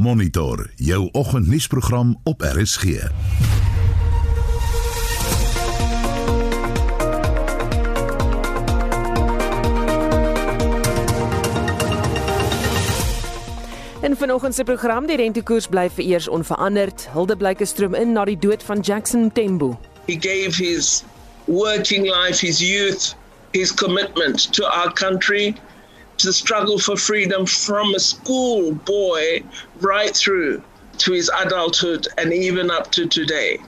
Monitor jou oggendnuusprogram op RSG. In vanoggend se program die rentekoers bly vir eers onveranderd. Hulde blyke stroom in na die dood van Jackson Tembo. He gave his working life, his youth, his commitment to our country, to the struggle for freedom from a school boy right through to his adulthood and even up to today.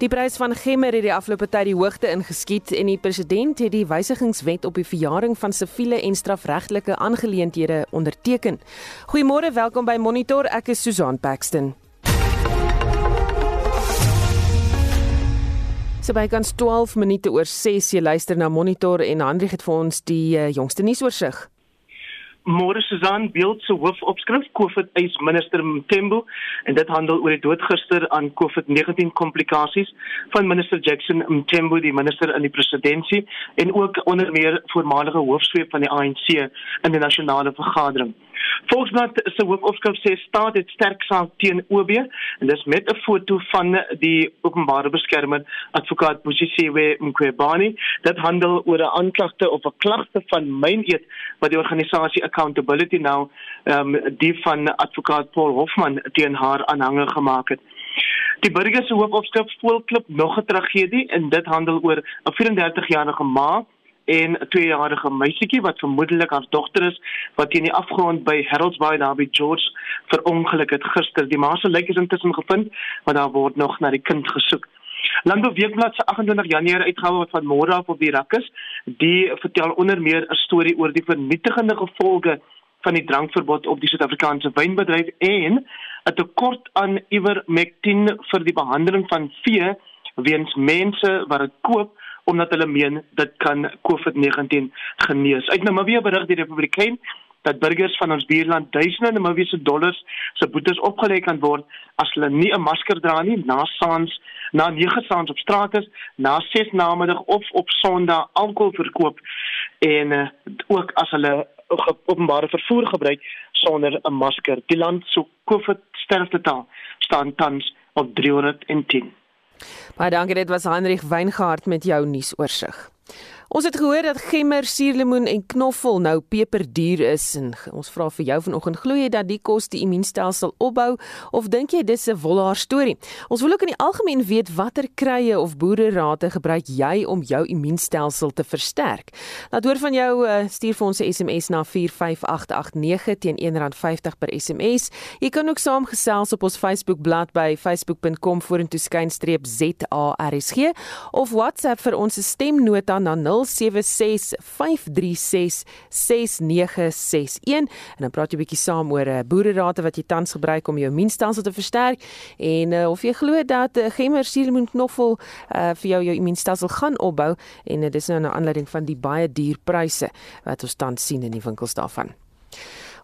Die prys van gemmer het die afgelope tyd die hoogte ingeskiet en die president het die wysigingswet op die verjaring van siviele en strafregtelike aangeleenthede onderteken. Goeiemôre, welkom by Monitor. Ek is Susan Paxton. So by kans 12 minute oor 6 jy luister na Monitor en Hendrik het vir ons die uh, jongste nuusoorsig. Môre Susan beeld se hoofopskrif COVID eis minister Mthembu en dit handel oor die dood gister aan COVID-19 komplikasies van minister Jackson Mthembu die minister in die presidentskap en ook onder meer voormalige hoofsweep van die ANC in die nasionale vergadering. Volksblad se hoofopskrif sê staat het sterk saak teen OB en dis met 'n foto van die openbare beskermer advokaat Bosisiwe Mqwebani. Dit handel oor 'n aanklagte of 'n klagte van Myneet wat die organisasie Accountability Now ehm um, die van advokaat Paul Hofman teen haar aanhange gemaak het. Die burger se hoofopskrif voelklip nog 'n tragedie en dit handel oor 'n 34-jarige ma en 'n 2-jarige meisietjie wat vermoedelik haar dogter is wat teen die afgrond by Harold's Bay daar by George verongeluk het gister. Die ma se lijk is intussen gevind, maar daar word nog na die kind gesoek. Landbou Weekblad se 28 Januarie uitgawe wat van môre af op die rak is, die vertel onder meer 'n storie oor die vernietigende gevolge van die drankverbod op die Suid-Afrikaanse wynbedryf en 'n tekort aan ivermectin vir die behandeling van vee weens mense wat dit koop omdat hulle meen dit kan COVID-19 genees. Uit Namibië berig die Republikein dat burgers van ons buurland duisende Namibiese dollars se boetes opgelê kan word as hulle nie 'n masker dra nie na saans na 9 saans op straat is, na 6 namiddag of op Sondag alkohol verkoop en uh, ook as hulle openbare vervoer gebruik sonder 'n masker. Die land se COVID sterftetal staan tans op 310. Baie dankie, dit was Heinrich Weingart met jou nuusoorseig. Ons het gehoor dat gemmer, suurlemoen en knoffel nou peperduur is en ons vra vir jou vanoggend glo jy dat die kos die immuunstelsel opbou of dink jy dis 'n wolhaar storie? Ons wil ook in die algemeen weet watter krye of boererate gebruik jy om jou immuunstelsel te versterk. Laat hoor van jou uh, stuur vir ons 'n SMS na 45889 teen R1.50 per SMS. Jy kan ook saamgesels op ons Facebookblad by facebook.com vorentoe skynstreep ZARSG of WhatsApp vir ons stemnota na 0 0765366961 en dan praat jy 'n bietjie saam oor 'n uh, boererate wat jy tans gebruik om jou immuunstelsel te versterk en uh, of jy glo dat uh, gemmer suurlemoenknoffel uh, vir jou jou immuunstelsel gaan opbou en uh, dis nou 'n aanleiding van die baie duur pryse wat ons tans sien in die winkels daarvan.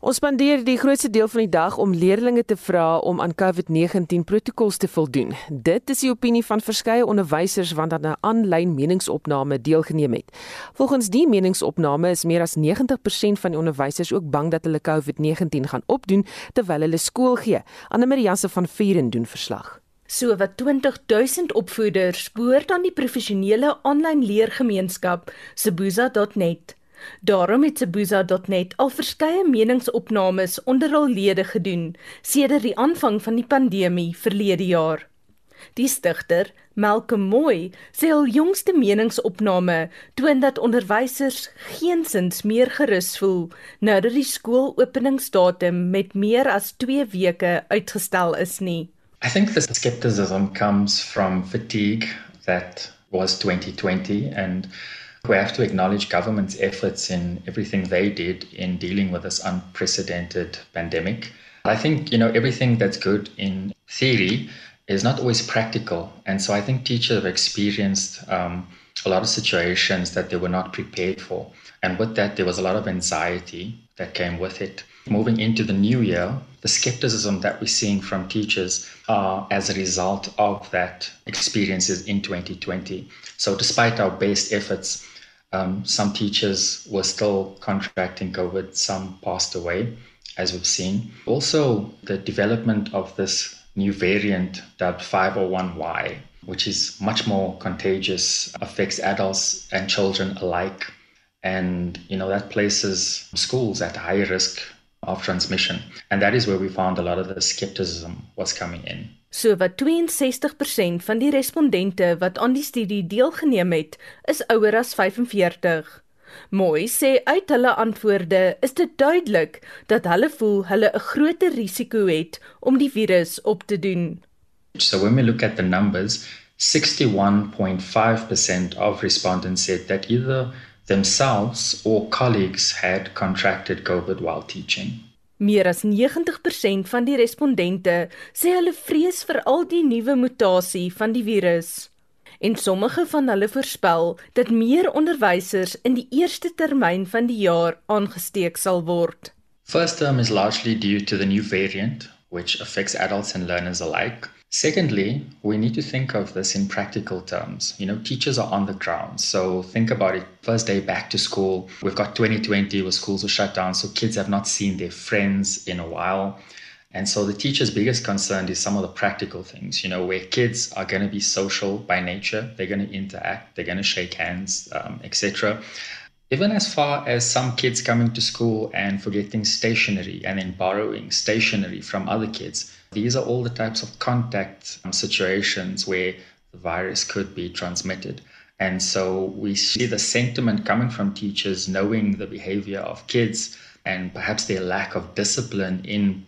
Ons spandeer die grootste deel van die dag om leerders te vra om aan COVID-19 protokols te voldoen. Dit is die opinie van verskeie onderwysers wat aan 'n aanlyn meningsopname deelgeneem het. Volgens die meningsopname is meer as 90% van die onderwysers ook bang dat hulle COVID-19 gaan opdoen terwyl hulle skool gee. Anne Mariasse van Vieren doen verslag. So wat 20000 opvoeders behoort aan die professionele aanlyn leergemeenskap sebuza.net. Daarom het Sebuza.net al verskeie meningsopnames onder hul lede gedoen sedert die aanvang van die pandemie verlede jaar. Die stigter, Malcolm Moy, sê hul jongste meningsopname toon dat onderwysers geensins meer gerus voel nou dat die skoolopeningsdatum met meer as 2 weke uitgestel is nie. I think the skepticism comes from fatigue that was 2020 and We have to acknowledge government's efforts in everything they did in dealing with this unprecedented pandemic. I think, you know, everything that's good in theory is not always practical. And so I think teachers have experienced um, a lot of situations that they were not prepared for. And with that, there was a lot of anxiety that came with it. Moving into the new year, the skepticism that we're seeing from teachers are as a result of that experiences in 2020. So, despite our best efforts, um, some teachers were still contracting COVID, some passed away. as we've seen. Also, the development of this new variant dubbed 501Y, which is much more contagious, affects adults and children alike. And, you know, that places schools at high risk of transmission. And that is where we found a lot of the skepticism was coming in. So wat 62% van die respondente wat aan die studie deelgeneem het, is ouer as 45. Mooi sê uit hulle antwoorde is dit duidelik dat hulle voel hulle 'n groter risiko het om die virus op te doen. So when we look at the numbers, 61.5% of respondents said that either themselves or colleagues had contracted COVID while teaching. Meer as 90% van die respondente sê hulle vrees vir al die nuwe mutasie van die virus. En sommige van hulle voorspel dat meer onderwysers in die eerste termyn van die jaar aangesteek sal word. First term is largely due to the new variant which affects adults and learners alike. Secondly, we need to think of this in practical terms. You know, teachers are on the ground. So think about it. First day back to school, we've got 2020 where schools are shut down. So kids have not seen their friends in a while. And so the teacher's biggest concern is some of the practical things, you know, where kids are going to be social by nature. They're going to interact, they're going to shake hands, um, etc even as far as some kids coming to school and forgetting stationery and then borrowing stationery from other kids. These are all the types of contact um, situations where the virus could be transmitted. And so we see the sentiment coming from teachers knowing the behavior of kids and perhaps their lack of discipline in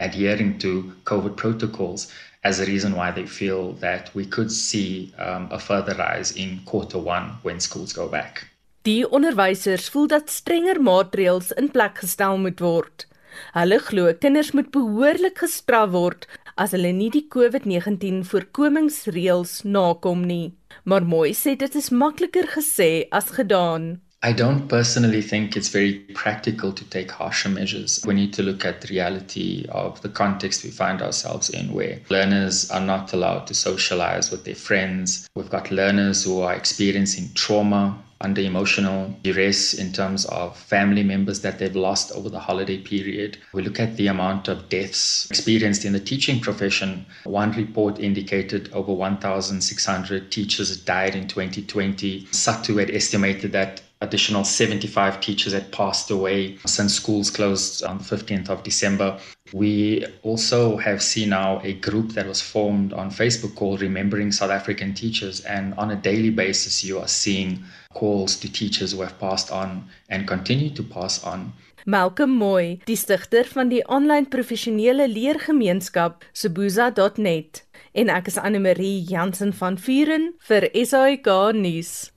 adhering to COVID protocols as a reason why they feel that we could see um, a further rise in quarter one when schools go back. Die onderwysers voel dat strenger maatreëls in plek gestel moet word. Hulle glo kinders moet behoorlik gestraf word as hulle nie die COVID-19 voorkomingsreëls nakom nie. Maar mooi sê dit is makliker gesê as gedaan. I don't personally think it's very practical to take harsher measures. We need to look at the reality of the context we find ourselves in, where learners are not allowed to socialize with their friends. We've got learners who are experiencing trauma under emotional duress in terms of family members that they've lost over the holiday period. We look at the amount of deaths experienced in the teaching profession. One report indicated over 1,600 teachers died in 2020. SATU had estimated that additional 75 teachers had passed away since schools closed on the 15th of December. We also have seen now a group that was formed on Facebook called Remembering South African Teachers. And on a daily basis, you are seeing calls to teachers who have passed on and continue to pass on. Malcolm Moy, die stigter van die aanlyn professionele leergemeenskap Sebuza.net en ek is Anne Marie Jansen van Vuren vir SAK nuus.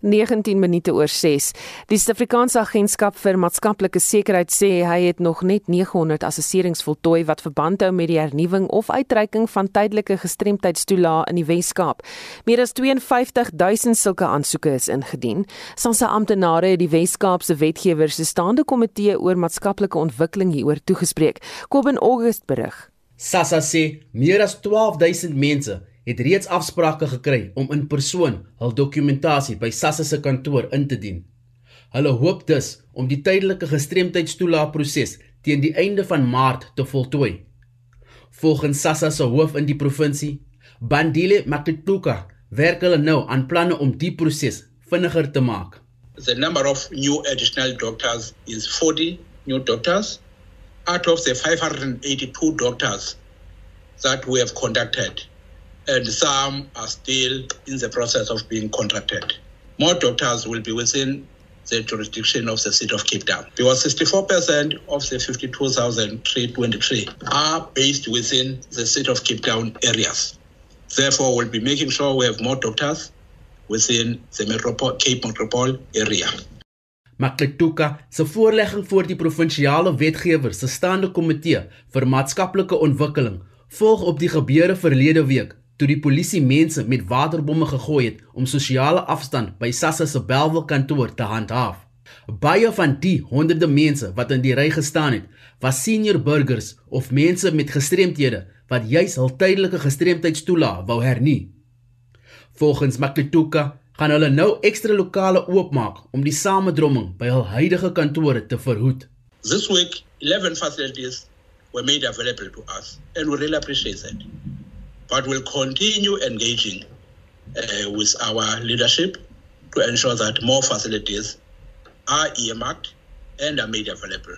19 minute oor 6. Die Suid-Afrikaanse Agentskap vir Maatskaplike Sekuriteit sê hy het nog net 900 assesserings voltooi wat verband hou met die hernuwing of uitreiking van tydelike gestremdheidstoelae in die Wes-Kaap. Meer as 52000 sulke aansoeke is ingedien. Sansa amptenare het die Wes-Kaapse wetgewer se staande komitee oor maatskaplike ontwikkeling hieroor toegespreek. Kobin August berig. Sassa sê meer as 12000 mense het reeds afsprake gekry om in persoon hul dokumentasie by SASSA se kantoor in te dien. Hulle hoop dus om die tydelike gestremdheidstoelaatproses teen die einde van Maart te voltooi. Volgens SASSA se hoof in die provinsie, Bandile Makituka, werk hulle nou aan planne om die proses vinniger te maak. The number of new additional doctors is 40 new doctors out of the 582 doctors that we have conducted and some are still in the process of being contracted. More doctors will be within the jurisdiction of the city of Cape Town because 64% of the 52,323 are based within the city of Cape Town areas. Therefore, we'll be making sure we have more doctors within the Metropole, Cape Metropole area. Makletuka se voorlegging voor die provinsiale wetgewer se staande komitee vir maatskaplike ontwikkeling volg op die gebeure verlede week toe die polisie mense met waterbomme gegooi het om sosiale afstand by Sassa se Belwel kantoor te handhaaf. Baie van die honderde mense wat in die ry gestaan het, was senior burgers of mense met gestremthede wat juis hul tydelike gestremdheidstoelae wou hernie. Volgens Makituka gaan hulle nou ekstra lokale oopmaak om die samedromming by hul huidige kantore te verhoed. This week, 11 facilities were made available to us, and we really appreciate that. But we'll continue engaging uh, with our leadership to ensure that more facilities are earmarked and are made available.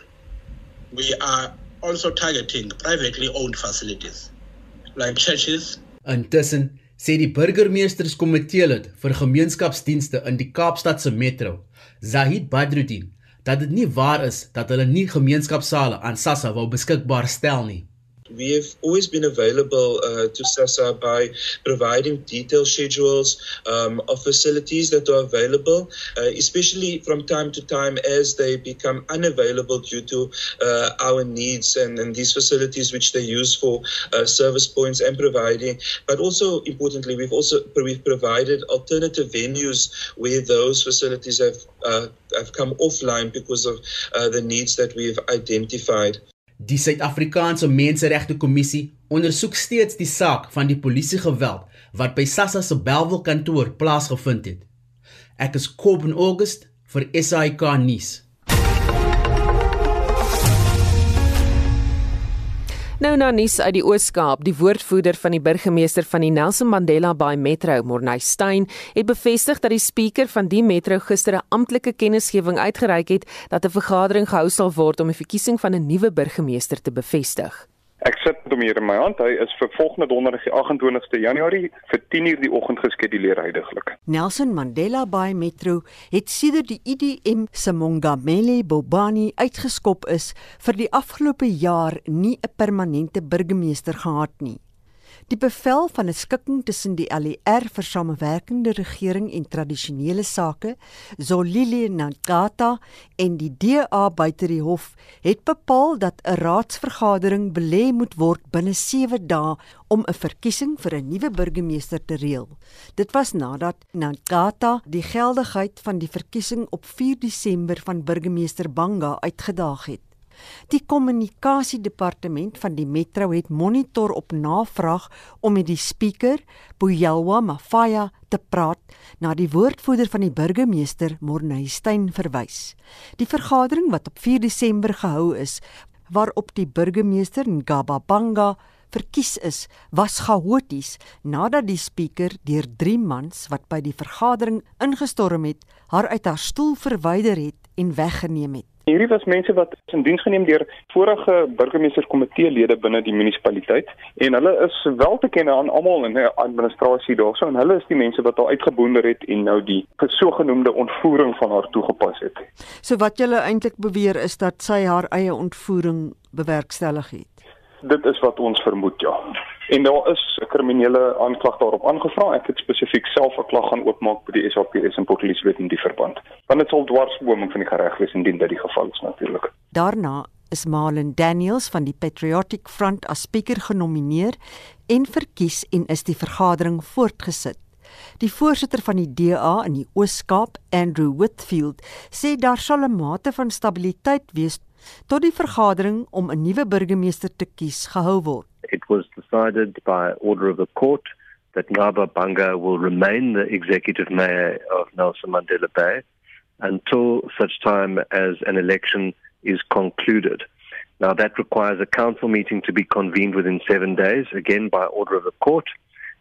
We are also targeting privately owned facilities like churches. Intussen sê die burgemeesterskomitee lid vir gemeenskapsdienste in die Kaapstadse metro, Zahid Badruddin, dat dit nie waar is dat hulle nie gemeenskapsale aan SASSA wou beskikbaar stel nie. We have always been available uh, to SASA by providing detailed schedules um, of facilities that are available, uh, especially from time to time as they become unavailable due to uh, our needs and, and, these facilities which they use for uh, service points and providing. But also importantly, we've also we've provided alternative venues where those facilities have uh, have come offline because of uh, the needs that we've identified. Die Suid-Afrikaanse Menseregte Kommissie ondersoek steeds die saak van die polisiegeweld wat by SASSA se Bellville kantoor plaasgevind het. Ek is Kobben August vir SAK nuus. Nou na nuus uit die Oos-Kaap, die woordvoerder van die burgemeester van die Nelson Mandela Bay Metro, Morney Stein, het bevestig dat die spreker van die metro gister 'n amptelike kennisgewing uitgereik het dat 'n vergadering gehou sal word om die verkiesing van 'n nuwe burgemeester te bevestig. Ek sit hom hier in my hand. Hy is vir volgende donderdag die 28ste Januarie vir 10:00 die oggend geskeduleer heidaglik. Nelson Mandela Bay Metro het sedert die IDM se Mongameli Bobani uitgeskop is vir die afgelope jaar nie 'n permanente burgemeester gehad nie. Die bevel van 'n skikking tussen die ALR vir samewerkende regering en tradisionele sake, Zolile Nkata en die DA buite die hof, het bepaal dat 'n raadsvergadering belê moet word binne 7 dae om 'n verkiesing vir 'n nuwe burgemeester te reël. Dit was nadat Nkata die geldigheid van die verkiesing op 4 Desember van burgemeester Banga uitgedaag het. Die kommunikasiedepartement van die metro het monitor op navraag om met die spreker, Boyelwa Mafaya, te praat na die woordvoerder van die burgemeester, Morneystein verwys. Die vergadering wat op 4 Desember gehou is, waarop die burgemeester Ngababanga verkies is, was chaoties nadat die spreker deur 3 mans wat by die vergadering ingestorm het, haar uit haar stoel verwyder het en weggeneem het. Hierdie was mense wat in diens geneem deur vorige burgemeesterskomiteelede binne die munisipaliteit en hulle is wel te ken aan almal in die administrasie daarso en hulle is die mense wat al uitgeboonder het en nou die sogenaamde ontvoering van haar toegepas het. So wat julle eintlik beweer is dat sy haar eie ontvoering bewerkstellig het. Dit is wat ons vermoed ja. En daar is 'n kriminele aanklag daarop aangevra. Ek het spesifiek self 'n klag gaan oopmaak by die SAPS en Port Elizabeth in die verband. Want dit sal dwarsboming van die reg wees indien dit die geval is natuurlik. Daarna is Marlon Daniels van die Patriotic Front as spreker genomineer en verkies en is die vergadering voortgesit. Die voorsitter van die DA in die Oos-Kaap, Andrew Whitfield, sê daar sal 'n mate van stabiliteit wees tot die vergadering om 'n nuwe burgemeester te kies gehou word. It was decided by order of the court that Ngaba Banga will remain the executive mayor of Nelson Mandela Bay until such time as an election is concluded. Now that requires a council meeting to be convened within 7 days again by order of the court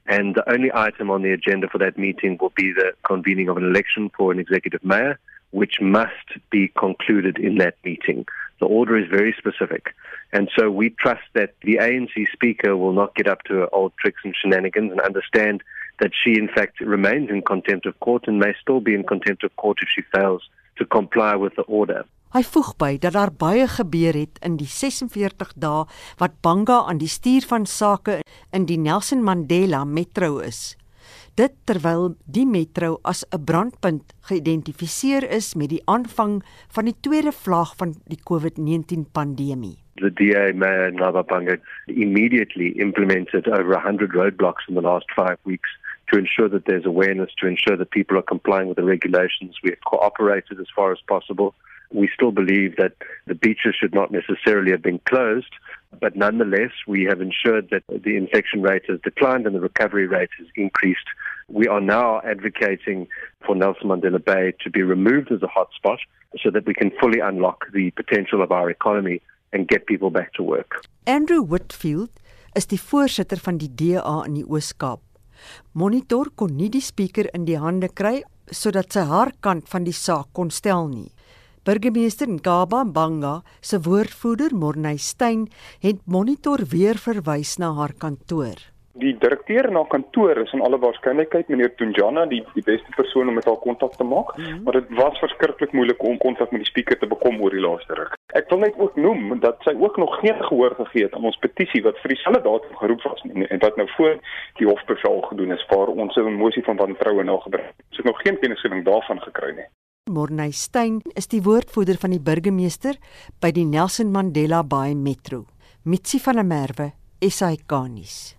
and the only item on the agenda for that meeting will be the convening of an election for an executive mayor which must be concluded in that meeting. The order is very specific. And so we trust that the ANC speaker will not get up to old tricks and shenanigans and understand that she, in fact, remains in contempt of court and may still be in contempt of court if she fails to comply with the order. Hy voeg by dat daar baie gebeur het in die 46 dae wat Banga aan die stuur van sake in die Nelson Mandela Metro is dit terwyl die metro as 'n brandpunt geïdentifiseer is met die aanvang van die tweede vlaag van die COVID-19 pandemie. The DA Mayor Navapanga immediately implemented over 100 roadblocks in the last 5 weeks to ensure that there's awareness to ensure that people are complying with the regulations. We have cooperated as far as possible. We still believe that the beaches should not necessarily have been closed, but nonetheless, we have ensured that the infection rate has declined and the recovery rate has increased We are now advocating for Nelson Mandela Bay to be removed as a hotspot so that we can fully unlock the potential of our economy and get people back to work. Andrew Whitfield is die voorsitter van die DA in die Oos-Kaap. Monitor kon nie die spreker in die hande kry sodat sy haar kant van die saak kon stel nie. Burgemeester Ngaba Banga se woordvoerder Morney Steyn het Monitor weer verwys na haar kantoor. Die direkteur na kantoor is in alle waarskynlikheid meneer Tunjana die die beste persoon om met haar kontak te maak, mm -hmm. maar dit was verskriklik moeilik om kontak met die spreker te bekom oor die laaste ruk. Ek wil net ook noem dat sy ook nog geen gehoor gegee het aan ons petisie wat vir dieselfde datum geroep was en, en wat nou voor die hofbevel gedoen is waar ons 'n mosie van wantroue na gebring het. Ons het nog geen kennisgewing daarvan gekry nie. Morney Steyn is die woordvoerder van die burgemeester by die Nelson Mandela Bay Metro. Mitsi van der Merwe, SAK-nuus.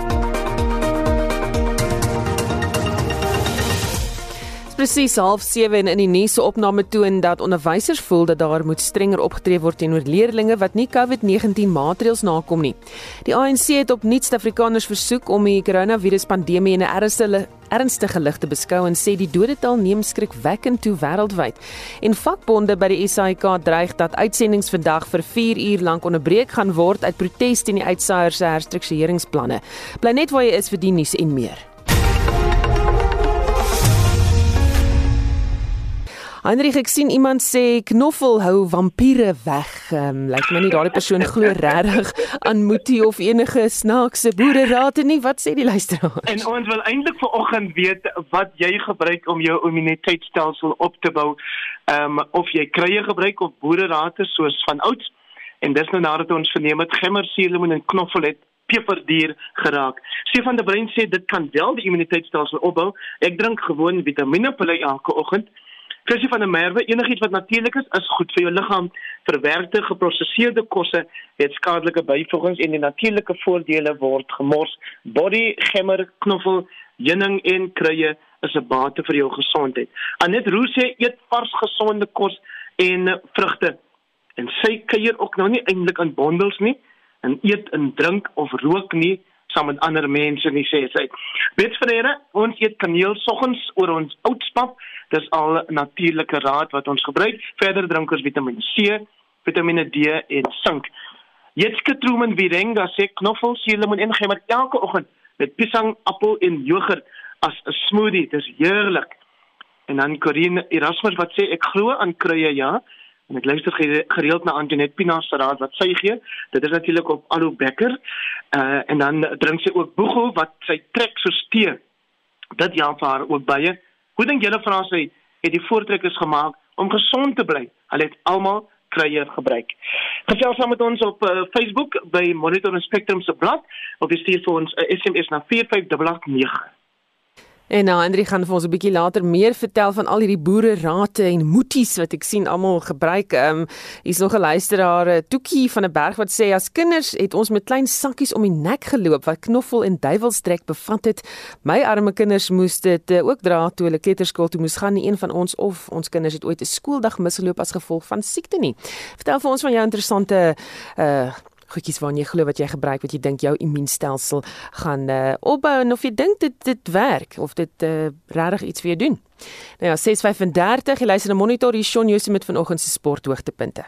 Presies half 7 en in die nuuse opname toon dat onderwysers voel dat daar moet strenger opgetree word teenoor leerders wat nie COVID-19 maatreëls nakom nie. Die ANC het op nuuts Afrikaners versoek om die koronaviruspandemie in 'n ernstige ernstige lig te beskou en sê die dodetal neem skrikwekkend toe wêreldwyd. En vakbonde by die SAIK dreig dat uitsendings vandag vir 4 uur lank onderbreek gaan word uit protes teen die uitsaaiers se herstruktureringsplanne. Bly net waar jy is vir die nuus en meer. Heinrich, ek sien iemand sê knoffel hou vampiere weg. Ehm um, lyk my nie daardie persoon glo regtig aan Mutie of enige snaakse boererate nie. Wat sê die luisteraars? En ons wil eintlik vanoggend weet wat jy gebruik om jou immuniteitstelsel op te bou. Ehm um, of jy krye gebruik of boererate soos van ouds. En dis nou nadat ons verneem het gemmersuurlemoen en knoffel het peperdier geraak. Stefan de Bruin sê dit kan wel die immuniteitstelsel opbou. Ek drink gewoon vitamienpille elke oggend. Krisie van 'n merwe, enigiets wat natuurlik is, is goed vir jou liggaam. Verwerkte, geprosesseerde kosse het skadelike byvoegings en die natuurlike voordele word gemors. Body, gemmer, knoffel, heuning en krye is 'n bate vir jou gesondheid. Anet Roos sê eet vars gesonde kos en vrugte. En sy kuier ook nou nie eintlik in bondels nie en eet en drink of rook nie saam met ander mense nie sê sy. Weet Freire, ons eet kaneel soggens oor ons oudspap. Dis al natuurlike raad wat ons gebruik. Verder drink ons Vitamiin C, Vitamiene D en sink. Jetske Truman Virenga sê knoffel, suurlemoen en gemmer elke oggend met piesang, appel en jogurt as 'n smoothie. Dis heerlik. En dan Corinne Erasmus wat sê ek glo aan kruie ja en ek luister gereeld na Antoinette Pina se raad wat sy gee. Dit is natuurlik op Alu Becker. Uh en dan drink sy ook boegel wat sy trek so tee. Dit help haar ook baie. Hoe dink julle vra sy het die voortrekkers gemaak om gesond te bly? Hulle het almal krye gebruik. Gesels saam met ons op uh, Facebook by Monitor Spectrum se blad of stuur vir ons 'n uh, SMS na 45889. En nou Andri gaan vir ons 'n bietjie later meer vertel van al hierdie boere rate en moeties wat ek sien almal gebruik. Ehm um, hier's nog 'n luisteraar, eh, Toekie van 'n berg wat sê as kinders het ons met klein sakkies om die nek geloop wat knoffel en duiwelstrek bevat het. My arme kinders moes dit uh, ook dra toe hulle kleuterskool toe moes gaan. Nie een van ons of ons kinders het ooit 'n skooldag misgeloop as gevolg van siekte nie. Vertel vir ons van jou interessante uh goedjies waarna jy glo wat jy gebruik wat jy dink jou immuunstelsel gaan uh, opbou en of jy dink dit dit werk of dit uh, regtig iets vir jou doen. Nou ja, 6:35 jy luister na monitor hier Shaun Jose met vanoggend se sporthoogtepunte.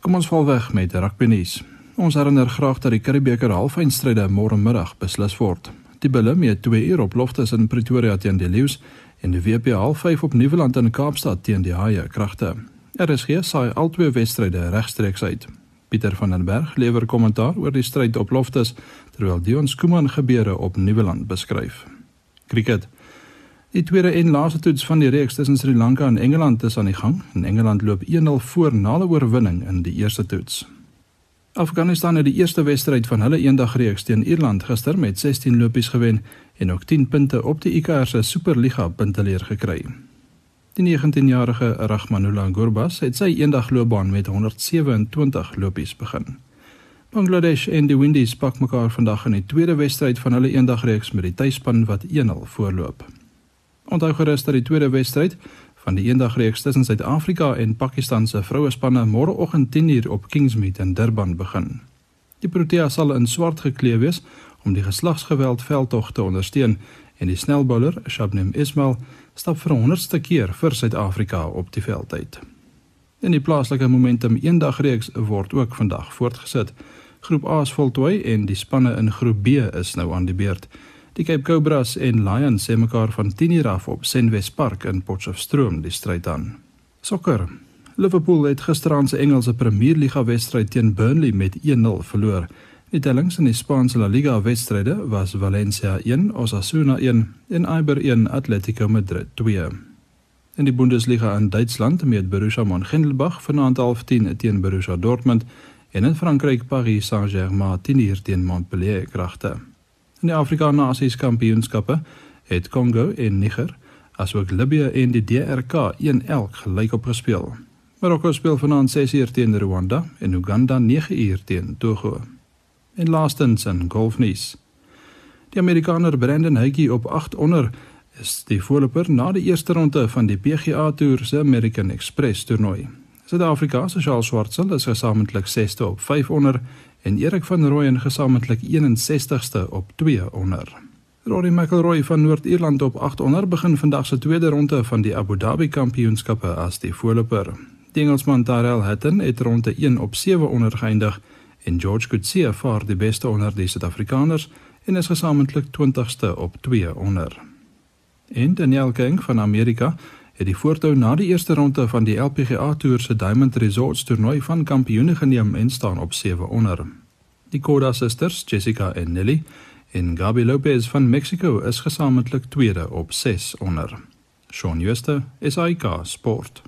Kom ons val weg met rugby nuus. Ons herinner graag dat die Curriebeeker halfeindstryde môre middag beslis word. Die Bulls het 2 uur op Loftus in Pretoria teen die Lions en die WP half 5 op Nieuweland in Kaapstad teen die Haie kragte. RSG saai al twee wedstryde regstreeks uit. Pieter van den Berg lewer kommentaar oor die stryd op Loftus terwyl Dion Skuman gebeure op Nieuweland beskryf. Cricket. Die tweede en laaste toets van die reeks tussen Sri Lanka en Engeland is aan die gang. En Engeland loop 1-0 voor na 'n oorwinning in die eerste toets. Afghanistan het die eerste wedstryd van hulle eendagreeks teen Ierland gister met 16 lopies gewen en ook 10 punte op die ICC se Superliga punteleer gekry. Die 19-jarige Rahmanullah Gurbas het sy eendagloopbaan met 127 lopies begin. Bangladesh en die Windies pak mekaar vandag in die tweede wedstryd van hulle eendagreeks met die tuisspan wat 1-0 voorloop. Onthou gerus dat die tweede wedstryd van die eendagreeks tussen Suid-Afrika en Pakistan se vrouespanne môreoggend 10:00 op Kingsmead in Durban begin. Die Protea sal in swart geklee wees om die geslagsgeweld veldtog te ondersteun en die snelbouler Shabnim Ismail stap vir 100ste keer vir Suid-Afrika op die veld uit. In die plaaslike Momentum eendagreeks word ook vandag voortgesit. Groep A is voltooi en die spanne in Groep B is nou aan die beurt. Die Cape Cobras en Lions se mekaar van 10:00 af op Senwes Park in Potchefstroom die stryd aan. Sokker. Liverpool het gisteraand se Engelse Premier Liga wedstryd teen Burnley met 1-0 verloor. Die tellings in die Spaanse La Liga wedstryde was Valencia 1, Osasuna 1 en Eibar 1, Atletico Madrid 2. In die Bundesliga in Duitsland meet Borussia Mönchengladbach vanaand half 10 teen Borussia Dortmund en in Frankryk Paris Saint-Germain teen teen Montpellier kragte. In die Afrika Nasies Kampioenskappe het Kongo en Niger asook Libië en die DRK 1-1 gelyk opgespeel. Marokko speel vanaand 6uur teen Rwanda en Uganda 9uur teen Togo en laastens in golfnuus. Die Amerikaner Brandon Hagy op 8 onder is die voorloper na die eerste ronde van die PGA Tour se American Express toernooi. Suid-Afrika se Charles Schwartzel is gesamentlik 6ste op 5 onder en Erik van Rooyen gesamentlik 61ste op 2 onder. Rory McIlroy van Noord-Ierland op 8 onder begin vandag se tweede ronde van die Abu Dhabi Kampioenskappe as die voorloper. Die Engelsman Tyrrell Hatton het ronde 1 op 7 onder geëindig en George Coetzee vaar die beste onder die Suid-Afrikaners en is gesamentlik 20ste op 2 onder. En Daniel King van Amerika het die voortou na die eerste ronde van die LPGA Tour se Diamond Resorts toernooi van kampioene geneem en staan op 7 onder. Die Korda sisters, Jessica en Nelly, en Gabi Lopez van Mexico is gesamentlik tweede op 6 onder. Shaun Schuster, SAK Sport.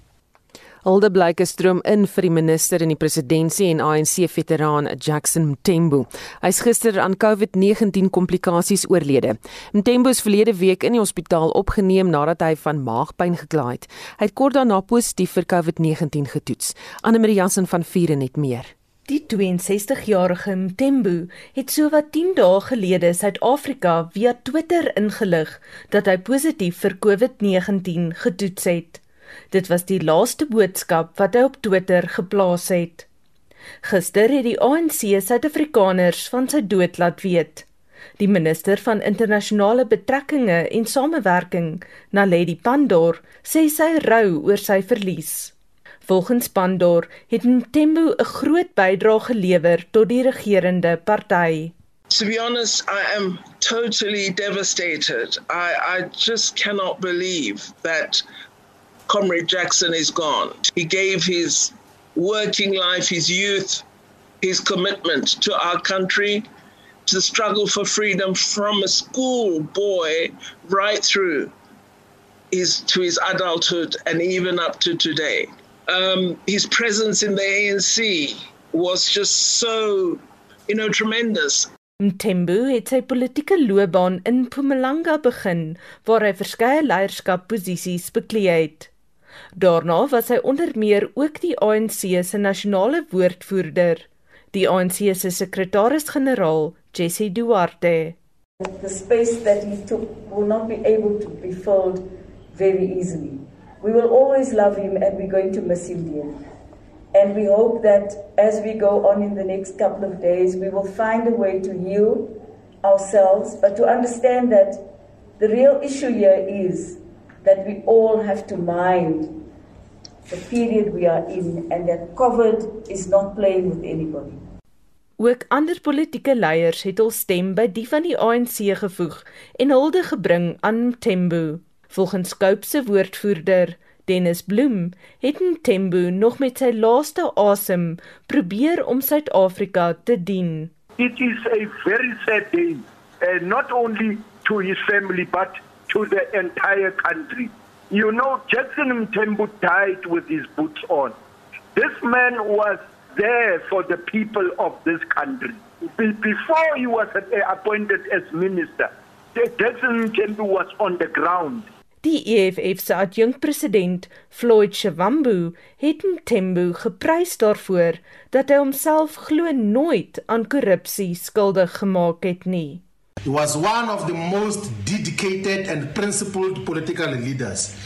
Hulde blyke stroom in vir die minister en die presidentsie en ANC veteraan Jackson Mthembu. Hy's gister aan COVID-19 komplikasies oorlede. Mthembu is verlede week in die hospitaal opgeneem nadat hy van maagpyn gekla het. Hy het kort daarna positief vir COVID-19 getoets. Anne Marie Jansen van Vier en net meer. Die 62-jarige Mthembu het sowat 10 dae gelede Suid-Afrika via Twitter ingelig dat hy positief vir COVID-19 getoets het. Dit was die laaste boodskap wat hy op Twitter geplaas het. Gister het die ANC Suid-Afrikaners van sy dood laat weet. Die minister van internasionale betrekkinge en samewerking, Naledi Pandor, sê sy rou oor sy verlies. Volgens Pandor het Ntembu 'n groot bydrae gelewer tot die regerende party. To be honest, I am totally devastated. I I just cannot believe that Comrade Jackson is gone. He gave his working life, his youth, his commitment to our country, to the struggle for freedom from a school boy right through his, to his adulthood and even up to today. Um, his presence in the ANC was just so, you know, tremendous. Mthembu het sy politieke loopbaan in Mpumalanga begin waar hy verskeie leierskapposisies beklee het. Daarna was hy onder meer ook die ANC se nasionale woordvoerder, die ANC se sekretaris-generaal, Jesse Duarte. The space that he took will not be able to be filled very easily. We will always love him and we're going to miss him dearly. And we hope that as we go on in the next couple of days, we will find a way to heal ourselves, but to understand that the real issue here is that we all have to mind the period we are in and that COVID is not playing with anybody. Ook ander politieke leiers het hul stem by die van die ANC gevoeg en hulde gebring aan Mthembu. Volgens Scope se woordvoerder Dennis Bloem het Mthembu nog met sy laaste asem probeer om Suid-Afrika te dien. It is a very sad day, uh, not only to his family but to the entire country. You know, Jackson Mtembu died with his boots on. This man was there for the people of this country. Before he was appointed as minister, Jackson Mtembu was on the ground. Die EFF se adjunkpresident, Floyd Shivambu, het Mtembu geprys daarvoor dat hy homself glo nooit aan korrupsie skuldig gemaak het nie. He was one of the most dedicated and principled political leaders.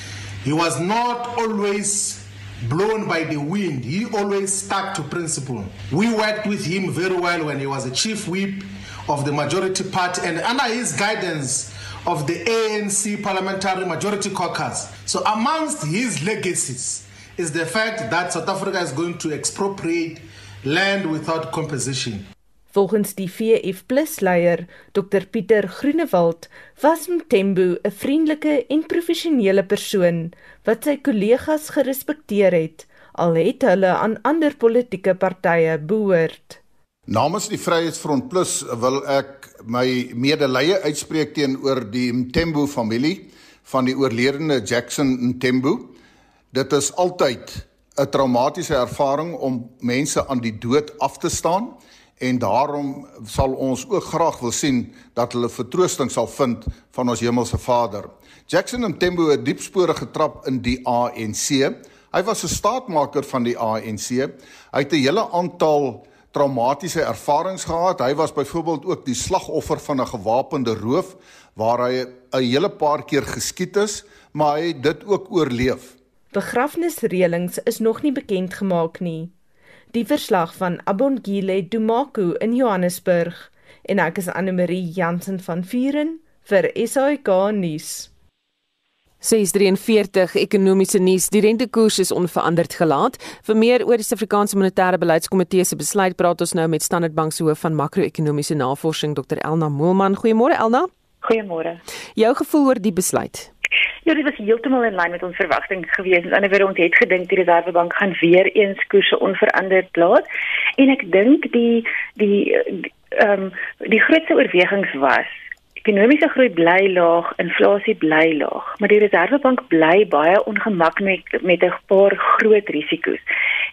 He was not always blown by the wind. He always stuck to principle. We worked with him very well when he was the chief whip of the majority party and under his guidance of the ANC Parliamentary Majority Caucus. So, amongst his legacies is the fact that South Africa is going to expropriate land without compensation. Volgens die VF+ leier, Dr Pieter Groenewald, was Mthembu 'n vriendelike en professionele persoon wat sy kollegas gerespekteer het, al het hulle aan ander politieke partye behoort. Namens die Vryheidsfront Plus wil ek my medelee uitspreek teenoor die Mthembu familie van die oorledene Jackson Mthembu. Dit is altyd 'n traumatiese ervaring om mense aan die dood af te staan en daarom sal ons ook graag wil sien dat hulle vertroosting sal vind van ons hemelse Vader. Jackson Mthembu het diep spore getrap in die ANC. Hy was 'n staatmaker van die ANC. Hy het 'n hele aantal traumatiese ervarings gehad. Hy was byvoorbeeld ook die slagoffer van 'n gewapende roof waar hy 'n hele paar keer geskiet is, maar hy het dit ook oorleef. Begrafnisreëlings is nog nie bekend gemaak nie. Die verslag van Abongile Dumaku in Johannesburg en ek is Anne Marie Jansen van Vuren vir SAK nuus. 643 ekonomiese nuus. Die rentekoers is onveranderd gelaat. Vir meer oor die Suid-Afrikaanse Monetêre Beleidskomitee se besluit praat ons nou met Standard Bank se hoof van makro-ekonomiese navorsing Dr Elna Moelman. Goeiemôre Elna. Goeiemôre. Jou gevoel oor die besluit? Ja, dit was heeltemal in lyn met ons verwagting gewees. Aan die ander kant het gedink die Reservebank gaan weer eens koerse onveranderd laat. En ek dink die die ehm um, die grootste oorwegings was Ekonomiese groei bly laag, inflasie bly laag, maar die Reservebank bly baie ongemaklik met 'n paar groot risiko's.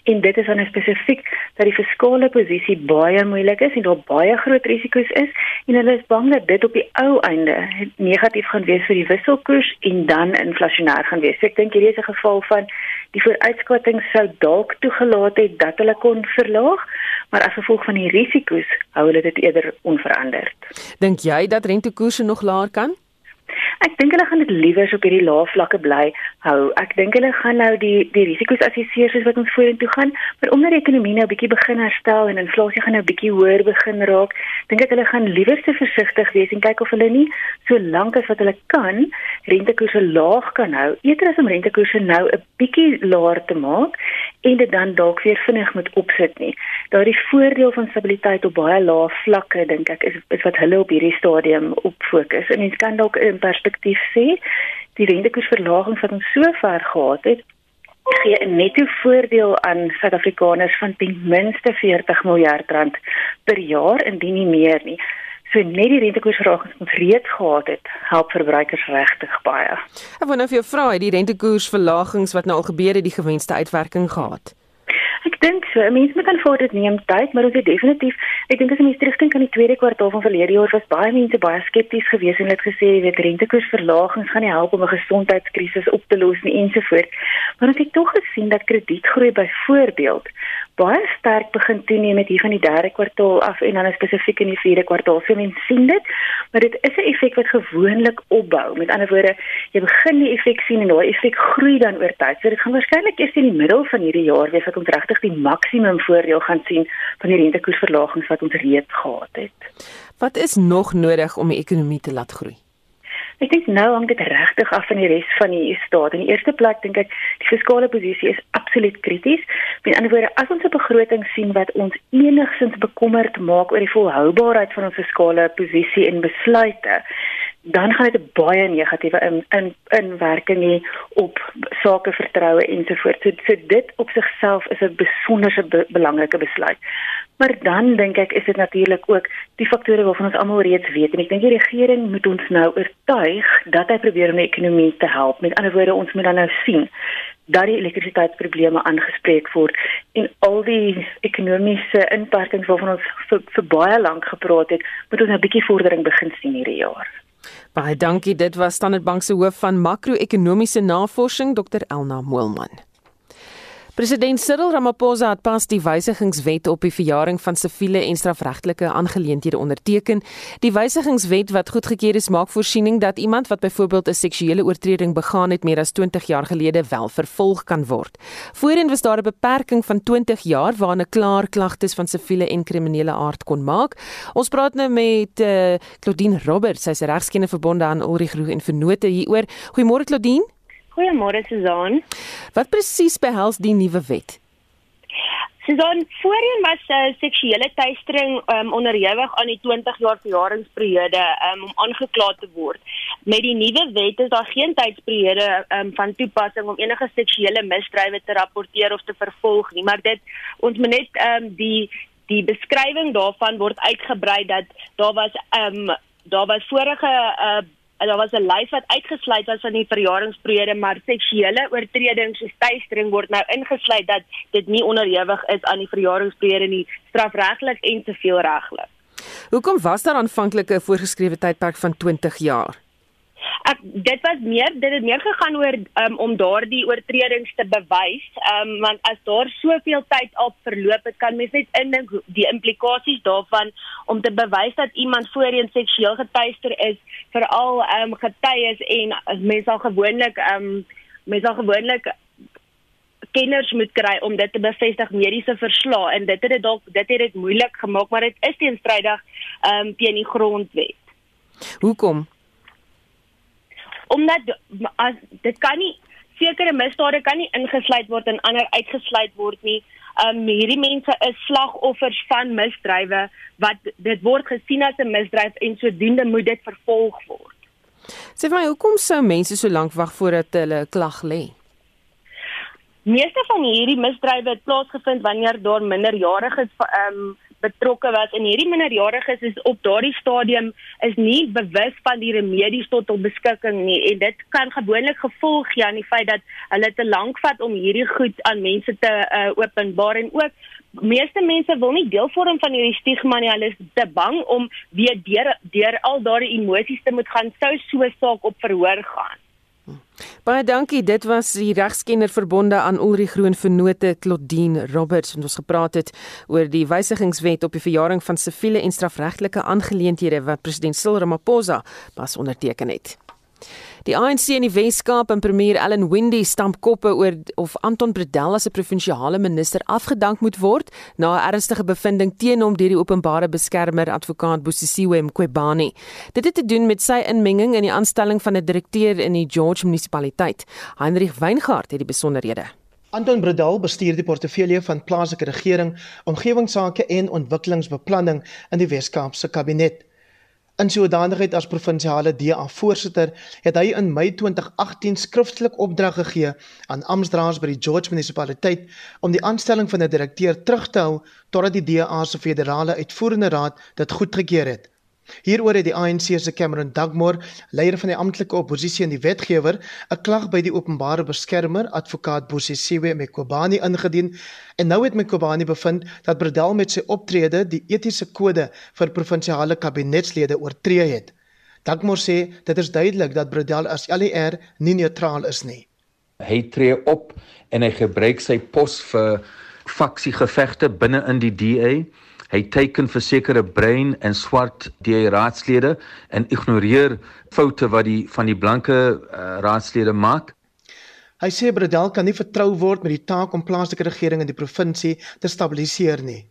En dit is dan spesifiek dat die fiskale posisie baie moeilik is en daar baie groot risiko's is en hulle is bang dat dit op die ou einde negatief gaan wees vir die wisselkoers en dan inflasionêr gaan wees. So ek dink hierdie is 'n geval van die vooruitskatting sou dalk toegelaat het dat hulle kon verlaag, maar as gevolg van die risiko's hou hulle dit eerder onveranderd. Dink jy dat rentekoerse nog laer kan? Ek dink hulle gaan dit liewer op hierdie lae vlakke bly hou. Ek dink hulle gaan nou die die risiko's assesseer soos wat ons vorentoe gaan, maar omdat die ekonomie nou 'n bietjie begin herstel en inflasie gaan nou 'n bietjie hoër begin raak, dink ek hulle gaan liewer se versigtig wees en kyk of hulle nie so lank as wat hulle kan rentekoerse laag kan hou, eerder as om rentekoerse nou 'n bietjie laer te maak en dit dan dalk weer vinnig moet opsit nie. Daardie voordeel van stabiliteit op baie lae vlakke dink ek is is wat hulle op hierdie stadium op fokus. En mens kan dalk in perspektief sê die rentekoersverlaging wat ons so ver gehad het gee 'n netto voordeel aan Suid-Afrikaners van ten minste 40 miljard rand per jaar indien nie meer nie. So net die rentekoersverlagings wat ons reeds gehad het, help verbruikers regtig baie. Ek nou vir jou vra, het die rentekoersverlagings wat nou al gebeur het, die gewenste uitwerking gehad? Ek dink so. Mense moet aanvaar dit neem tyd, maar ons het definitief, ek dink as jy terugdink aan die tweede kwartaal van verlede jaar, was baie mense baie skepties geweest en het gesê, jy weet, rentekoersverlagings gaan nie help om 'n gesondheidskrisis op te los nie ensovoorts. Maar ons het tog gesien dat kredietgroei byvoorbeeld baie sterk begin toeneem met hier van die derde kwartaal af en dan spesifiek in die vierde kwartaal. So mense sien dit, maar dit is 'n effek wat gewoonlik opbou. Met ander woorde, jy begin die effek sien en daai effek groei dan oor tyd. So dit gaan waarskynlik eers in die middel van hierdie jaar wees wat ons regtig die maksimum voordeel gaan sien van die rentekoersverlagings wat ons reeds gehad het. Wat is nog nodig om die ekonomie te laat groei? Ek dink nou hang dit regtig af van die res van die staat. In die eerste plek dink ek die fiskale posisie is absoluut krities. Met ander woorde, as ons 'n begroting sien wat ons enigsins bekommerd maak oor die volhoubaarheid van ons fiskale posisie en besluite, dan gaan dit 'n baie negatiewe in in inwerking hê op sake vertroue ensovoorts. So, so dit op sigself is 'n besonderse be belangrike besluit. Maar dan dink ek is dit natuurlik ook die faktore waarvan ons almal reeds weet en ek dink die regering moet ons nou oortuig dat hy probeer om die ekonomie te help. Met ander woorde, ons moet dan nou sien dat die elektrisiteitsprobleme aangespreek word en al die ekonomiese inperkings waarvan ons vir, vir baie lank gepraat het, moet ons nou 'n bietjie vordering begin sien hierdie jaar. Baie dankie. Dit was Standard Bank se hoof van makro-ekonomiese navorsing, Dr Elna Moelman. President Cyril Ramaphosa het pas die wysigingswet op die verjaring van siviele en strafregtelike aangeleenthede onderteken. Die wysigingswet wat goedgekeur is, maak voorsiening dat iemand wat byvoorbeeld 'n seksuele oortreding begaan het meer as 20 jaar gelede wel vervolg kan word. Voorheen was daar 'n beperking van 20 jaar waarna klaar klagtes van siviele en kriminele aard kon maak. Ons praat nou met uh, Claudine Roberts, sy's regskenner verbonde aan Ulrich Roux en Vennote hieroor. Goeiemôre Claudine. Goeiemôre Susan. Wat presies behels die nuwe wet? Susan, voorheen was uh, seksuele teistering um, onderhewig aan die 20 jaar verjaringsperiode um, om aangekla te word. Met die nuwe wet is daar geen tydsperiode um, van toepassing om enige seksuele misdrywe te rapporteer of te vervolg nie, maar dit ons moet net um, die die beskrywing daarvan word uitgebrei dat daar was um, daar was vorige uh, daar was 'n lys wat uitgesluit was van die verjaringsperiode, maar seksuele oortredings soos teistering word nou ingesluit dat dit nie onderhewig is aan die verjaringsperiode nie, strafregtelik en sivil regtelik. Hoekom was daar aanvanklik 'n voorgeskrewe tydperk van 20 jaar? Ek dit was meer dit het meer gegaan oor um, om daardie oortredings te bewys um, want as daar soveel tyd al verloop het kan mens net indink die implikasies daarvan om te bewys dat iemand voorheen seksueel getuister is veral um, getuies en mense al gewoonlik um, mense al gewoonlik kenners moet kry om dit te bevestig mediese verslae en dit het dit dalk dit het dit moeilik gemaak maar dit is teenstrydig um, teen die grondwet. Hoekom omdat as dit kan nie sekere misdade kan nie ingesluit word en ander uitgesluit word nie. Um hierdie mense is slagoffers van misdrywe wat dit word gesien as 'n misdryf en sodoende moet dit vervolg word. Sê vir my, hoekom sou mense so lank wag voordat hulle klag lê? Meeste van hierdie misdrywe het plaasgevind wanneer daar minderjariges um betrokke was en hierdie minderjariges is op daardie stadium is nie bewus van die remedies tot hul beskikking nie. En dit kan gewoonlik gevolg gee aan die feit dat hulle te lank vat om hierdie goed aan mense te uh, openbaar. En ook meeste mense wil nie deel vorm van hierdie stigma nie. Hulle is te bang om weer deur deur al daardie emosies te moet gaan. Sou so saak op verhoor gaan Baie dankie. Dit was die regskenner verbonde aan Ulrich Groen Vennote Claudine Roberts en ons gepraat het oor die wysigingswet op die verjaring van siviele en strafregtelike aangeleenthede wat president Cyril Ramaphosa pas onderteken het. Die ANC in die Wes-Kaap en premier Ellen Windey stamp koppe oor of Anton Bredell as 'n provinsiale minister afgedank moet word na 'n ernstige bevinding teen hom deur die openbare beskermer advokaat Bosisiwe Mqobani. Dit het te doen met sy inmenging in die aanstelling van 'n direkteur in die George munisipaliteit. Heinrich Weingart het die besonderhede. Anton Bredell bestuur die portefeulje van plaaslike regering, omgewingsake en ontwikkelingsbeplanning in die Wes-Kaapse kabinet. In sy hoedanigheid as provinsiale DA voorsitter het hy in Mei 2018 skriftelik opdrag gegee aan amptdraers by die George munisipaliteit om die aanstelling van 'n direkteur terug te hou totdat die DA se federale uitvoerende raad dit goedgekeur het. Hieroor het die ANC se Cameron Dugmore, leier van die amptelike oppositie en die wetgewer, 'n klag by die openbare beskermer, advokaat Bosisiwe Mqobani ingedien en nou het Mqobani bevind dat Bredel met sy optrede die etiese kode vir provinsiale kabinetslede oortree het. Dugmore sê dit is duidelik dat Bredel as LER nie neutraal is nie. Hy tree op en hy gebruik sy pos vir faksiegevegte binne in die DA Hy teken vir sekere brein en swart DA raadslede en ignoreer foute wat die van die blanke uh, raadslede maak. Hy sê Bredel kan nie vertrou word met die taak om plaaslike regering in die provinsie te stabiliseer nie.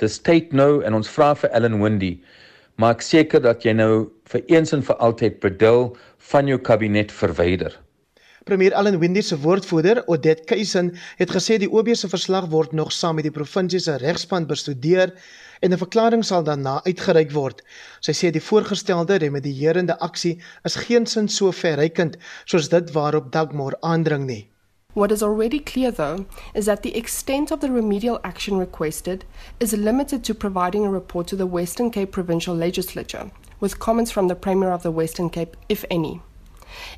Dis tyd nou en ons vra vir Ellen Windy maak seker dat jy nou vir eens en vir altyd Bredel van jou kabinet verwyder. Premier Allan Windy se woordvoerder, Odette Keisen, het gesê die OB se verslag word nog saam met die provinsie se regspan bestudeer en 'n verklaring sal daarna uitgereik word. Sy sê die voorgestelde remedierende aksie is geensins so verrykend soos dit waarop Dagmore aandring nie. What is already clear, though, is that the extent of the remedial action requested is limited to providing a report to the Western Cape Provincial Legislature, with comments from the Premier of the Western Cape, if any.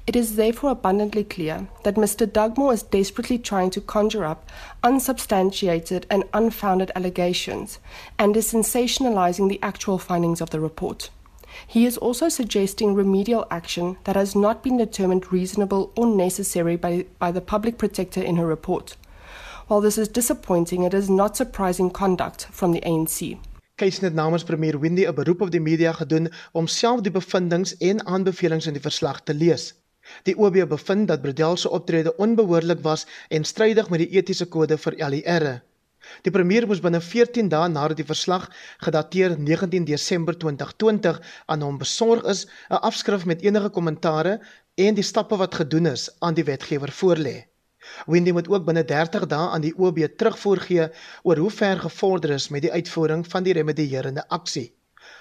It is therefore abundantly clear that Mr. Dugmore is desperately trying to conjure up unsubstantiated and unfounded allegations and is sensationalizing the actual findings of the report. He is also suggesting remedial action that has not been determined reasonable or necessary by, by the public protector in her report. While this is disappointing, it is not surprising conduct from the ANC. Keisnet het namens premier Windy 'n beroep op die media gedoen om self die bevindinge en aanbevelings in die verslag te lees. Die OB bevind dat Bredel se optrede onbehoorlik was en strydig met die etiese kode vir LER. Die premier moes binne 14 dae nadat die verslag gedateer 19 Desember 2020 aan hom besorg is, 'n afskrif met enige kommentare en die stappe wat gedoen is aan die wetgewer voorlê. Wendy moet ook binne 30 dae aan die OB terugvoer gee oor hoe ver gevorder is met die uitvoering van die remedierende aksie.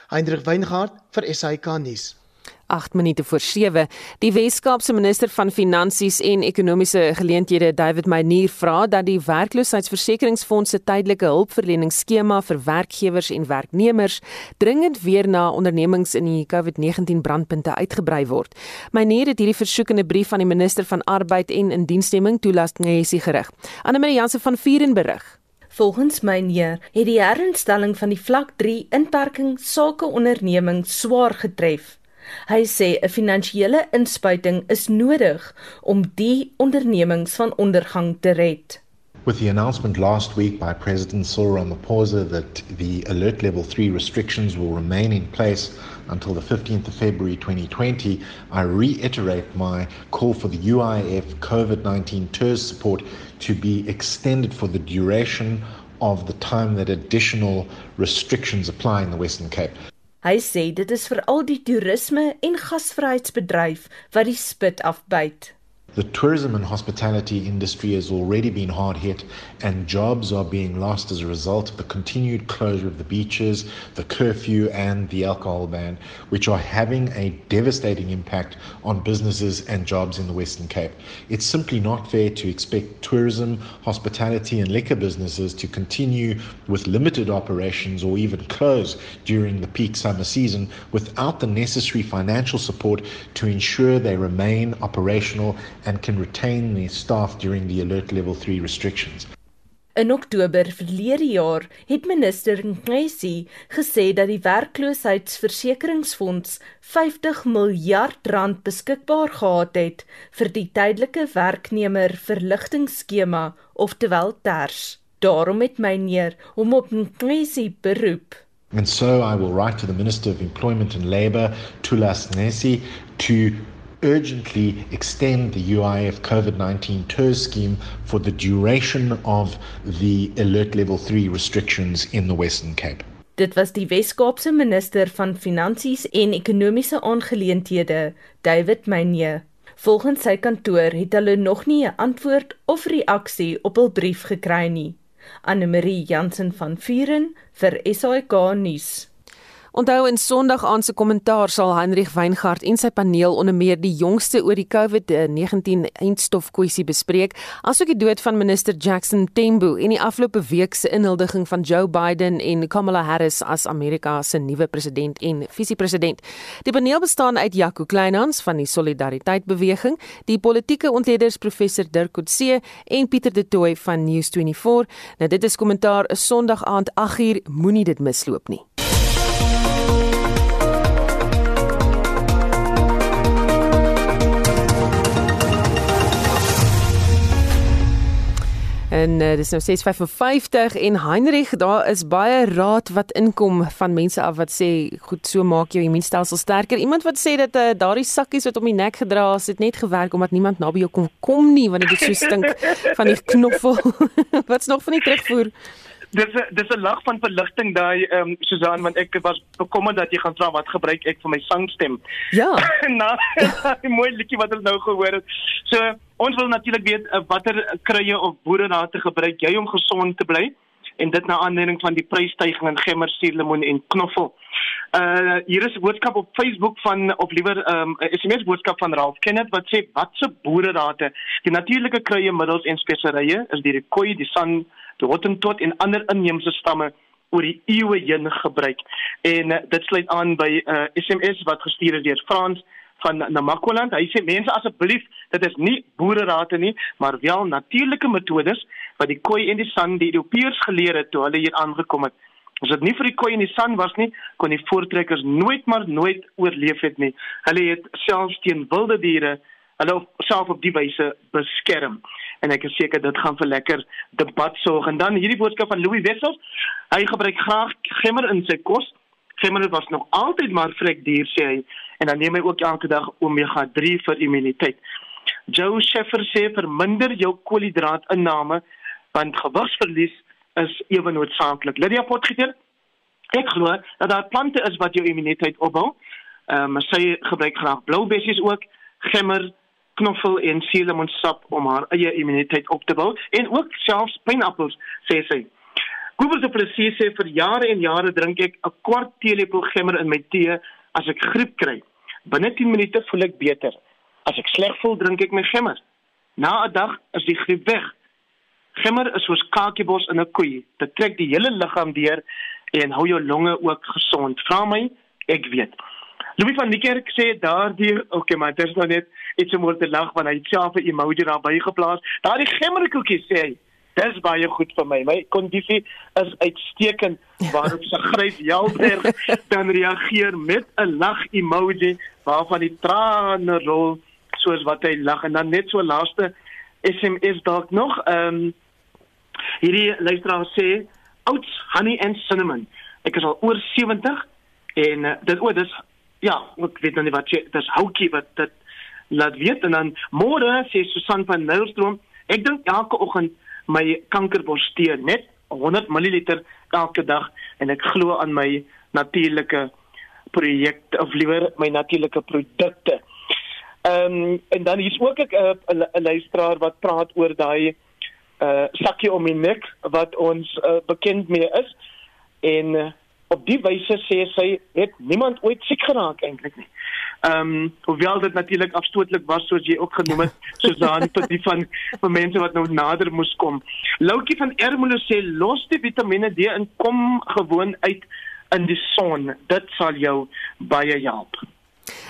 Hendrik Weingart vir SAK nuus. 8 minute voor 7. Die Wes-Kaapse minister van Finansies en Ekonomiese Geleenthede, David Meyer, vra dat die werkloosheidsversekeringsfonds se tydelike hulpverleningsskema vir werkgewers en werknemers dringend weer na ondernemings in die COVID-19 brandpunte uitgebrei word. Meyer het hierdie versoek in 'n brief aan die minister van Arbeid en Indiensneming toelasting gerig. Annelie Jansen van Vieren berig. Volgens Meyer het die herinstelling van die vlak 3 inperking sake ondernemings swaar getref. Hy sê 'n finansiële inspuiting is nodig om die ondernemings van ondergang te red. With the announcement last week by President Cyril Ramaphosa that the alert level 3 restrictions will remain in place until the 15th of February 2020, I reiterate my call for the UIF COVID 19 TERS support to be extended for the duration of the time that additional restrictions apply in the Western Cape. Hy sê dit is vir al die toerisme en gasvryheidsbedryf wat die spit afbyt. The tourism and hospitality industry has already been hard hit, and jobs are being lost as a result of the continued closure of the beaches, the curfew, and the alcohol ban, which are having a devastating impact on businesses and jobs in the Western Cape. It's simply not fair to expect tourism, hospitality, and liquor businesses to continue with limited operations or even close during the peak summer season without the necessary financial support to ensure they remain operational and can retain their staff during the alert level 3 restrictions. In Oktober verlede jaar het minister Ngesi gesê dat die werkloosheidsversekeringsfonds 50 miljard rand beskikbaar gehad het vir die tydelike werknemer verligtingskema oftewel TERS. Daarom het my neer hom op Ngesi beroep. And so I will write to the Minister of Employment and Labour, Tulas Nesi, to urgently extend the UIF COVID 19 TERS scheme for the duration of the alert level 3 restrictions in the Western Cape. Dit was die Wes-Kaapse minister van Finansies en Ekonomiese Aangeleenthede, David Meyer. Volgens sy kantoor het hulle nog nie 'n antwoord of reaksie op hul brief gekry nie. Anne Marie Jansen van Vuren vir SAK nuus. Onthou in Sondag aan se kommentaar sal Hendrik Weingart en sy paneel onder meer die jongste oor die COVID-19 eindstof kwessie bespreek, asook die dood van minister Jackson Tembo en die afgelope week se inhuldiging van Joe Biden en Kamala Harris as Amerika se nuwe president en visiepresident. Die paneel bestaan uit Jaco Kleinhans van die Solidariteit Beweging, die politieke ontleeders professor Dirk Coetzee en Pieter De Tooy van News24. Nou dit is kommentaar 'n Sondag aand 8uur, moenie dit misloop nie. En uh, dis nou 6:55 en Heinrich, daar is baie raad wat inkom van mense af wat sê, "Goed, so maak jou immuunstelsel sterker." Iemand wat sê dat uh, daardie sakkies wat om die nek gedra is, het net gewerk omdat niemand naby jou kom kom nie want dit so stink van die knoffel. Wat's nog van die terugvoer? Dis 'n dis 'n lag van verligting daai ehm um, Susan want ek was bekommerd dat jy gaan vra wat gebruik ek vir my sangstem. Ja. nou, 'n mooi liedjie wat ons nou gehoor het. So ons wil natuurlik weet uh, watter kruie of boererate gebruik jy om gesond te bly en dit na aanleiding van die prysstygings in gemmer, suurlemoen en knoffel. Uh hier is 'n boodskap op Facebook van of liewer ehm um, 'n SMS boodskap van Ralph Kenneth wat sê watse boererate die natuurlike kruie middels en speserye is die koi, die san die Hottentot en ander inheemse stamme oor die eeue heen gebruik. En uh, dit sluit aan by 'n uh, eh, SMS wat gestuur is deur Frans van Namakwaland. Hy sê mense asseblief, dit is nie boererate nie, maar wel natuurlike metodes wat die koi en die san die Europeërs geleer het toe hulle hier aangekom het. As dit nie vir die koi en die san was nie, kon die voortrekkers nooit maar nooit oorleef het nie. Hulle het selfs teen wilde diere hulle self op die wyse beskerm en ek is seker dit gaan vir lekker debat sorg en dan hierdie boodskap van Louis Wessels hy gebruik graag gemmer in sy kos gemmer was nog altyd maar vrek duur sê hy en dan neem hy ook elke dag omega 3 vir immuniteit Joe Sheffer sê verminder jou koolhidraatinname want gewigsverlies is ewe noodsaaklik Lydia Potgieter ek glo dat daar plante is wat jou immuniteit opbou Ehm um, sy gebruik graag blou bessies ook, gemmer, knoffel en suurlemoensap om haar eie immuniteit op te bou en ook selfs pineappels sê sy. Google se presies sê vir jare en jare drink ek 'n kwart teelepel gemmer in my tee as ek griep kry. Binne 10 minute voel ek beter. As ek sleg voel, drink ek my gemmer. Na 'n dag is die griep weg. Gemmer is soos kakiebos in 'n koei. Dit trek die hele liggaam deur en hou jou longe ook gesond. Vra my, ek weet. Louis van Niekerk sê daardie, okay, maar dit is nou net iets om oor te lag want hy het self 'n emoji daarby geplaas. Daardie gemmerkoekie sê hy, dis baie goed vir my. My kondisie is uitstekend waarop sy gryp Jalberg dan reageer met 'n lag emoji waarvan die trane rol soos wat hy lag en dan net so laaste SMS dalk nog. Ehm um, hierdie luisteraar sê oats, honey and cinnamon. Ek is al oor 70 en uh, dit o, dis ja, ek weet nou nie wat jy dis houtjie wat dit laat weet en dan môre sê Susan van Nylstroom, ek dink elke oggend my kankerborstee net 100 ml elke dag en ek glo aan my natuurlike projek of liewer my natuurlike produkte. Ehm um, en dan hier's ook 'n 'n luisteraar wat praat oor daai uh sakkie om my nek wat ons uh, bekend mee is en uh, op die wyse sê sy het niemand ooit siek geraak eintlik nie. Ehm um, hoewel dit natuurlik afstootlik was soos jy ook genoem het, Susan tot die van van mense wat nou nader moes kom. Loukie van Ermelo sê los die Vitamiene D in kom gewoon uit in die son. Dit sal jou baie help.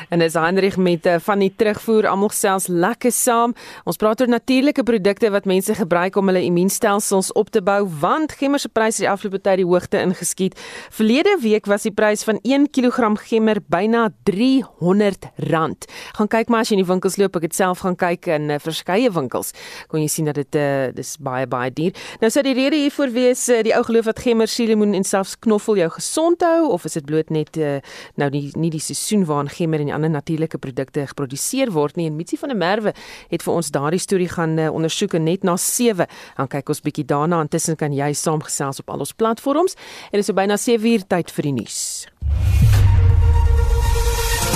En as Heinrich met uh, van die terugvoer almal selfs lekker saam. Ons praat oor natuurlike produkte wat mense gebruik om hulle immuunstelsels op te bou want gemmer se pryse die afgelope tyd die hoogte ingeskiet. Verlede week was die prys van 1 kg gemmer byna R300. Gaan kyk maar as jy in die winkels loop, ek het self gaan kyk in uh, verskeie winkels. Kon jy sien dat dit uh, dis baie baie duur. Nou sou die rede hiervoor wees uh, die ou geloof dat gemmer, suurlemoen en selfs knoffel jou gesond hou of is dit bloot net uh, nou die nie die seisoen waarin gemmer en die ander natuurlike produkte geproduseer word nie. En Mitsi van der Merwe het vir ons daardie storie gaan uh, ondersoek net na 7 dan kyk ons bietjie daarna. Intussen kan jy saamgesels op al ons platforms. En dit is so byna 7 uur tyd vir die nuus.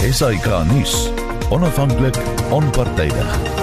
SAK nuus. Onafhanklik onpartydig